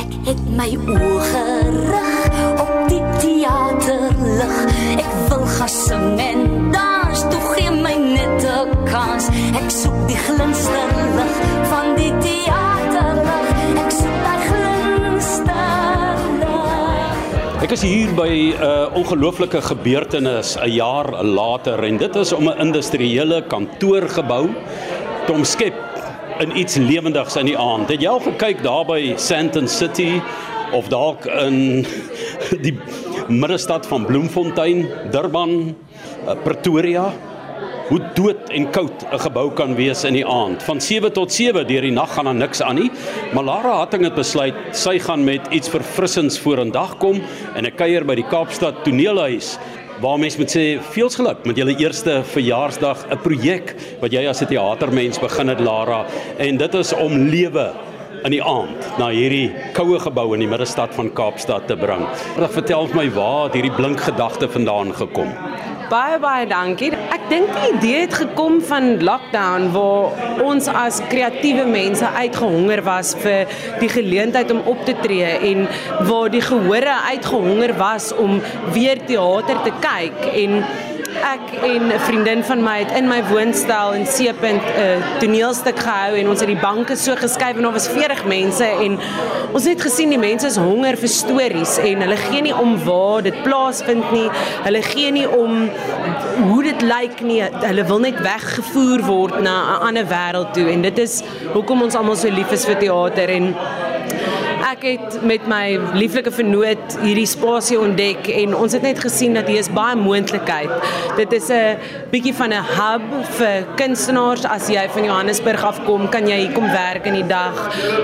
Ek het my oë gerig op die teaterlig. Ek wil gaan sing en dans, toe gee my net 'n kans. Ek soek die glinsterlig van die teaterlig. Ek soek daai glinsterlig. Ek is hier by 'n uh, ongelooflike gebeurtenis 'n jaar later en dit is om 'n industriële kantoorgebou te omskep in iets lewendigs in die aand. Het jy al gekyk daar by Sandton City of dalk in die middestad van Bloemfontein, Durban, uh, Pretoria? Hoe dood en koud 'n gebou kan wees in die aand. Van 7 tot 7 deur die nag gaan daar niks aan nie. Maar Lara Hatting het besluit sy gaan met iets verfrissends vorendag kom en ek kuier by die Kaapstad Toneelhuis waar mens moet sê veels geluk met julle eerste verjaarsdag, 'n projek wat jy as 'n teatermens begin het Lara en dit is om lewe in die aand na hierdie koue gebou in die middestad van Kaapstad te bring. Vertel vir my waar het hierdie blink gedagte vandaan gekom? Baie baie dankie. Ek dink die idee het gekom van lockdown waar ons as kreatiewe mense uitgehonger was vir die geleentheid om op te tree en waar die gehore uitgehonger was om weer teater te kyk en ek en 'n vriendin van my het in my woonstel in Seepunt 'n uh, toneelstuk gehou en ons het die banke so geskuif en daar was 40 mense en ons het gesien die mense is honger vir stories en hulle gee nie om waar dit plaasvind nie. Hulle gee nie om hoe dit lyk nie. Hulle wil net weggevoer word na 'n ander wêreld toe en dit is hoekom ons almal so lief is vir teater en ek het met my lieflike vernoot hierdie spasie ontdek en ons het net gesien dat hier is baie moontlikheid. Dit is 'n bietjie van 'n hub vir kunstenaars as jy van Johannesburg af kom, kan jy hier kom werk in die dag.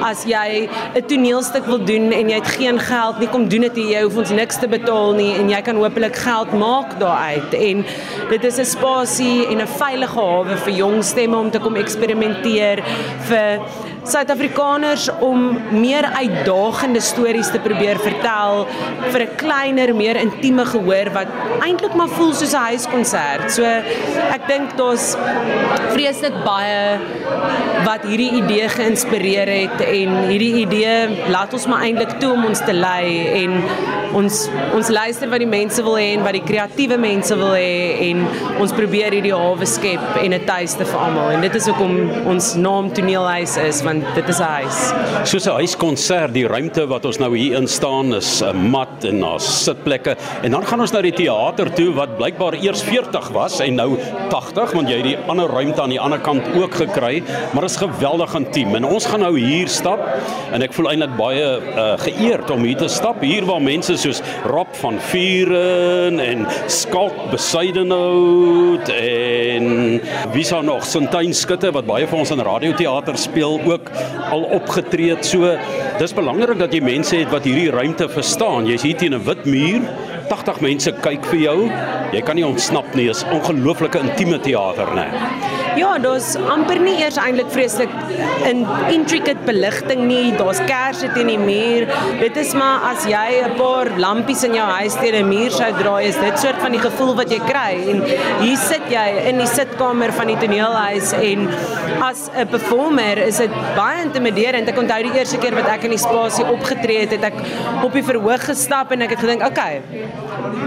As jy 'n toneelstuk wil doen en jy het geen geld nie, kom doen dit hier. Jy hoef ons niks te betaal nie en jy kan hopelik geld maak daaruit. En dit is 'n spasie en 'n veilige hawe vir jong stemme om te kom eksperimenteer vir Suid-Afrikaners om meer uitdagende stories te probeer vertel vir 'n kleiner, meer intieme gehoor wat eintlik maar voel soos 'n huiskonsert. So ek dink daar's vreeslik baie wat hierdie idee geïnspireer het en hierdie idee laat ons maar eintlik toe om ons te lei en ons ons luister wat die mense wil hê en wat die kreatiewe mense wil hê en ons probeer hierdie hawe skep en 'n tuiste vir almal. En dit is hoekom ons naam toneelhuis is want dit is 'n huis. Soos 'n huiskonsert, die ruimte wat ons nou hier in staan is 'n mat en daar's sitplekke. En dan gaan ons na die teater toe wat blykbaar eers 40 was en nou 80 want jy het die ander ruimte aan die ander kant ook gekry, maar dit is geweldig intiem. En ons gaan nou hier stap en ek voel eintlik baie uh, geëerd om hier te stap hier waar mense soos Rob van Vuren en Skalk Besuidenhout en wie sou nog Sintyn Skutte wat baie vir ons in radioteater speel ook al opgetree het. So dis belangrik dat jy mense het wat hierdie ruimte verstaan. Jy's hier teen 'n wit muur. 80 mense kyk vir jou. Jy kan nie ontsnap nie. Dis ongelooflike intieme teater, né? Ja, daar's amper nie eers eintlik vreeslik in intricate beligting nie. Daar's kersse teen die muur. Dit is maar as jy 'n paar lampies in jou huis teen 'n muur sou draai, is dit soort van die gevoel wat jy kry. En hier sit jy in die sitkamer van die toneelhuis en as 'n performer is dit baie intimiderend. Ek onthou die eerste keer wat ek in die spasie opgetree het, het ek op die verhoog gestap en ek het gedink, "Oké, okay,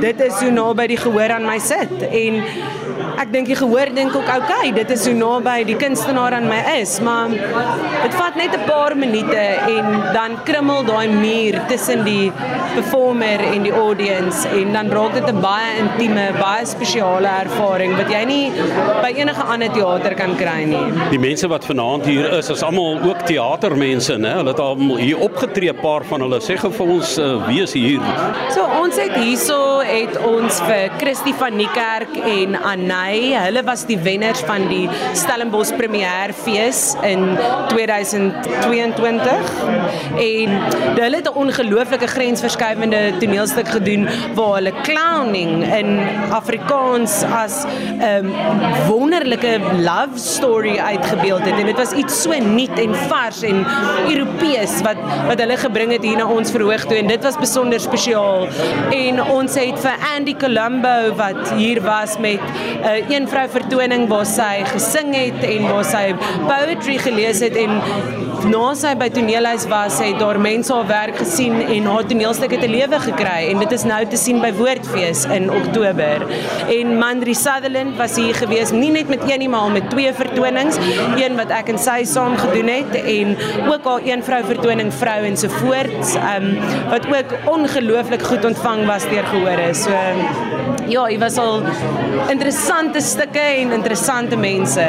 dit is hoe naby die gehoor aan my sit." En ek dink die gehoor dink ook, "Oké, okay, dit is hoe naby die kunstenaar aan my is." Maar dit vat net 'n paar minute en dan krummel daai muur tussen die performer en die audience en dan raak dit 'n baie intieme, baie spesiale ervaring wat jy nie by enige ander teater kan kry nie. Die mense wat vanaand hier is, is almal ook teatermense, né? Hulle het almal hier opgetree, 'n paar van hulle. Sê gou vir ons uh, wie is hier? So ons het hierso het ons vir Christie van Niekerk en Anay, hulle was die wenners van die Stellenbosch Premierfees in 2022 en hulle het 'n ongelooflike grensverskuivende toneelstuk gedoen waar hulle clowning in Afrikaans as 'n um, wonderlike love story uitgebeeld het. En dit was iets so nuut en vars en Europees wat wat hulle gebring het hier na ons verhoog toe. En dit was besonder spesiaal en ons het vir Andy Colombo wat hier was met 'n uh, 'n een vrou vertoning waar sy gesing het en waar sy poetry gelees het en na sy by toneelhuis was, het daar mense haar werk gesien en haar toneelstukke te lewe gekry en dit is nou te sien by Woordfees in Oktober. En Mandri Sutherland was hier gewees nie net met een nie maar met twee vertonings, een wat ek en sy saam gedoen het en ook haar een vrou vertoning vrou en so voort, um, wat ook ongelooflik goed ontvang was deur gehore. So ja, dit was al interessante stukke en interessante mense.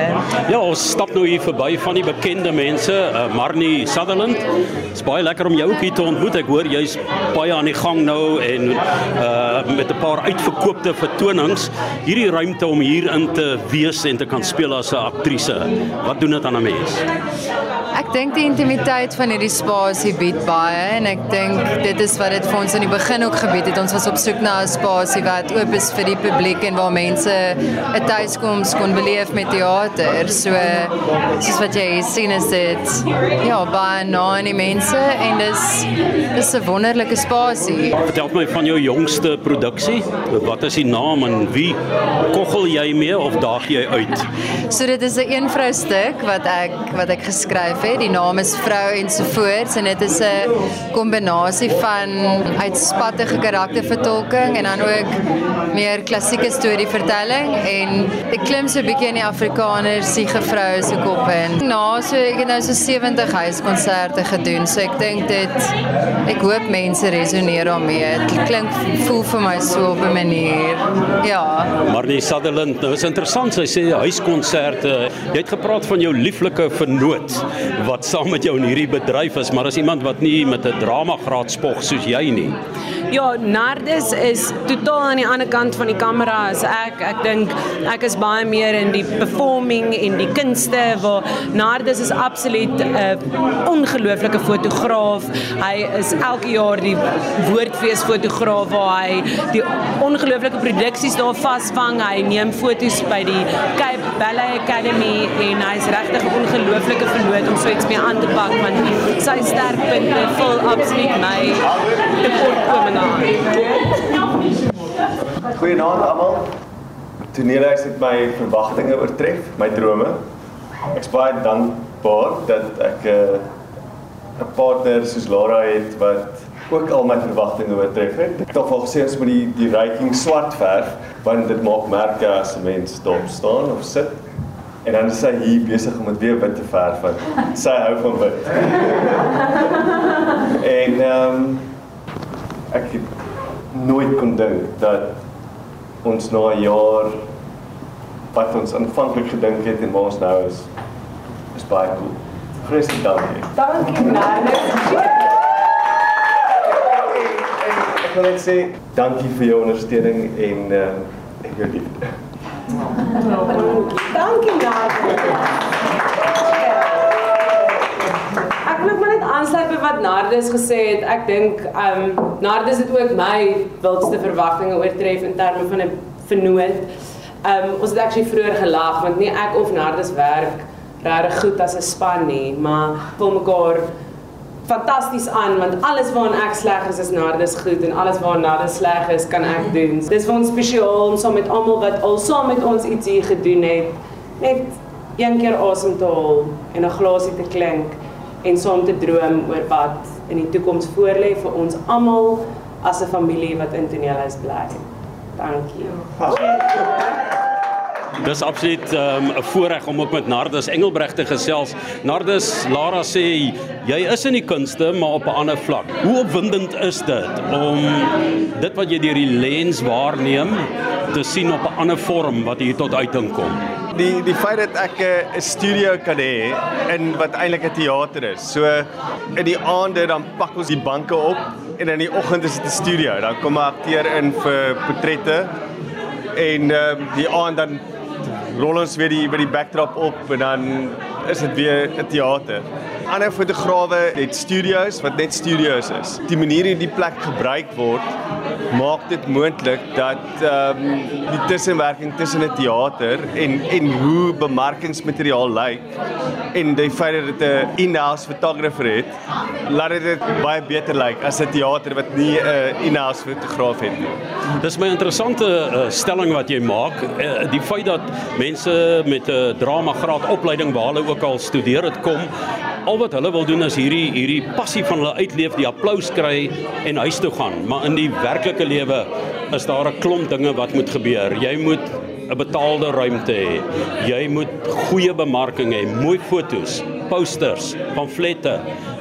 Ja, ons stap nou hier verby van die bekende mense, uh, Marnie Sutherland. Dit is baie lekker om jou ook hier te ontmoet. Ek hoor jy's baie aan die gang nou en uh met 'n paar uitverkoopte vertonings. Hierdie ruimte om hier in te wees en te kan speel as 'n aktrise. Wat doen dit aan 'n mens? Ek dink die intimiteit van hierdie spasie bied baie en ek dink dit is wat dit vir ons in die begin ook gebied het. Ons was op soek na 'n spasie wat oop is vir die publiek en waar mense 'n tuiskoms kon beleef met teater. So soos wat jy sien is dit ja, baie na aan die mense en dis dis 'n wonderlike spasie. Vertel my van jou jongste produksie. Wat is die naam en wie koggel jy mee of daag jy uit? So dit is 'n een vrou stuk wat ek wat ek geskryf het. Die naam is Vrou en so voort en dit is 'n kombinasie van uitspattige karaktervertolking en dan ook meer klassieke storievertelling en ek klim so 'n bietjie in die Afrikaner siege vrou se kop in. Na so ek het nou so 70 huiskonserte gedoen. So ek dink dit ek hoop mense resoneer daarmee. Dit klink voel vir my so op 'n manier. Ja. Marnie Sutherland, nou is interessant sy sê huiskonserte. Jy het gepraat van jou lieflike vernoot wat saam met jou in hierdie bedryf is, maar as iemand wat nie met 'n drama graad spog soos jy nie. Ja, Nardus is totaal aan die ander kant van die kamera as ek. Ek dink ek is baie meer in die performing en die kunste waar Nardus is absoluut 'n uh, ongelooflike fotograaf. Hy is elke jaar die woordfees fotograaf waar hy die ongelooflike produksies daar vasvang. Hy neem foto's by die Cape Ballet Academy en hy's regtig 'n ongelooflike vernoot om so iets mee aan te pak want sy sterkpunte vul absoluut my tekortkominge aan. Goeienaand almal. Toneelhuis het my verwagtinge oortref, my drome. Ek's baie dankbaar dat ek 'n uh, 'n partner soos Lara het wat ook al my verwagtinge oortref het. Ek het al gesê ons moet die die ryking swart verf want dit maak merke as 'n mens stop staan of sit. En dan is sy hier besig om dit weer wit te verf want sy hou van wit. en ehm um, ek het nooit kon dink dat ons na 'n jaar wat ons aanvanklik gedink het en waar ons nou is is baie cool. Vreeslik dankie. Dankie Nardus. Ek wil net sê dankie vir jou ondersteuning en uh, en jou liefde. Dankie Nardus. Ek wil ook maar net aansluit by wat Nardus gesê het. Ek dink ehm um, Nardus het ook my wildste verwagtinge oortref in terme van 'n vernoot. Ehm um, ons het actually vroeër gelag want nie ek of Nardus werk regtig goed as 'n span nie, maar vir mekaar fantasties aan want alles waaraan ek sleg is is Nardus goed en alles waaraan Nardus sleg is kan ek doen. Dis vir ons spesiaal om saam met almal wat al saam met ons iets hier gedoen het, net een keer asem te haal en 'n glasie te klink en saam te droom oor wat in die toekoms voorlê vir ons almal as 'n familie wat in Toneelhuis bly. Dankie. Dis absoluut ehm, 'n um, voorreg om ook met Nardus Engelbreg te gesels. Nardus, Lara sê jy is in die kunste, maar op 'n ander vlak. Hoe opwindend is dit om dit wat jy deur die lens waarneem te sien op 'n ander vorm wat hier tot uiting kom? Die die feit dat ek 'n studio kan hê in wat eintlik 'n teater is. So in die aande dan pak ons die banke op en in die oggend is dit 'n studio. Dan kom 'n akteur in vir portrette en uh, die aand dan rol ons weer die by die backdrop op en dan is dit weer 'n teater. Ander fotograwe het studios wat net studios is. Die manier hoe die plek gebruik word maak dit moontlik dat ehm um, die tussenwerking tussen 'n teater en en hoe bemarkingsmateriaal lyk en die feit dat dit 'n in-house fotografer het, laat dit baie beter lyk as 'n teater wat nie 'n in-house fotograaf het nie. Dis my interessante uh, stelling wat jy maak, uh, die feit dat mense met 'n uh, drama graad opleiding waar hulle ook al studeer het kom, al wat hulle wil doen is hierdie hierdie passie van hulle uitleef, die applous kry en huis toe gaan, maar in die werklike lewe is daar 'n klomp dinge wat moet gebeur. Jy moet 'n betaalde ruimte hê. Jy moet goeie bemarking hê, mooi fotos, posters, pamflette,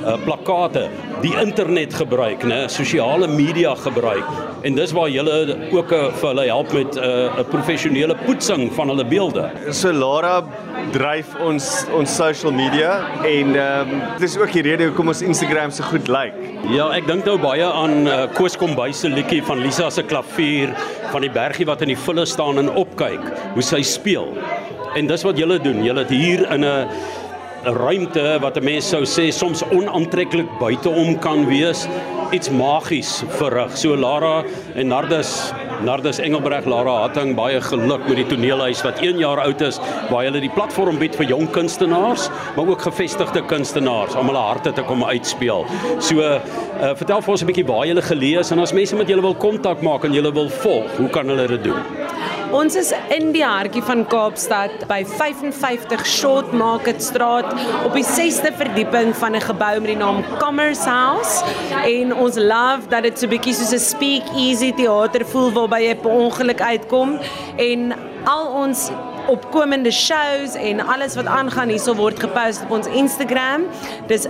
uh, plakate, die internet gebruik, né, sosiale media gebruik. En dis waar jy ook uh, vir hulle help met 'n uh, professionele poetsing van hulle beelde. So Lara dryf ons ons social media en ehm um, dis ook die rede hoekom ons Instagram so goed lyk. Like. Ja, ek dink nou baie aan uh, Koos Kombuis se liedjie van Lisa se klavier van die bergie wat in die volle staan en opkyk hoe sy speel. En dis wat julle doen. Julle het hier in 'n ruimte wat 'n mens sou sê soms onaantreklik buiteom kan wees, iets magies verrig. So Lara en Nardus Nardus Engelbreg Lara Hatting baie geluk met die toneelhuis wat 1 jaar oud is waar hulle die platform bied vir jong kunstenaars maar ook gevestigde kunstenaars om hulle harte te kom uitspeel. So uh, vertel vir ons 'n bietjie waar jy gele gelees en as mense met julle wil kontak maak en julle wil volg, hoe kan hulle dit doen? Ons is in die hartjie van Kaapstad by 55 Short Market Straat op die 6ste verdieping van 'n gebou met die naam Commerce House. En ons love dat dit so bietjie soos 'n speak easy teater voel waarby jy per ongeluk uitkom. En al ons opkomende shows en alles wat aangaan hierso word gepost op ons Instagram. Dis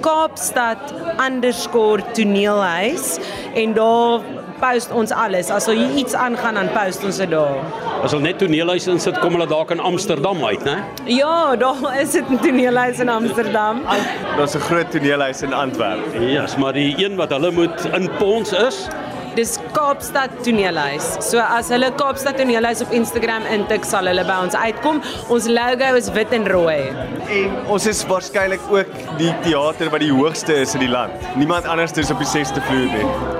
@kaapstad_toneelhuis en daar post ons alles. As jy iets aangaan dan post ons dit daar. As hulle net toneelhuis insit, kom hulle dalk in Amsterdam uit, né? Ja, daar is dit 'n toneelhuis in Amsterdam. Daar's 'n groot toneelhuis in Antwerp. Ja, yes, maar die een wat hulle moet inpons is Dis Kaapstad Toneelhuis. So as hulle Kaapstad Toneelhuis op Instagram intik, sal hulle by ons uitkom. Ons logo is wit en rooi. En ons is waarskynlik ook die teater wat die hoogste is in die land. Niemand anders is op die 6ste vloer nie.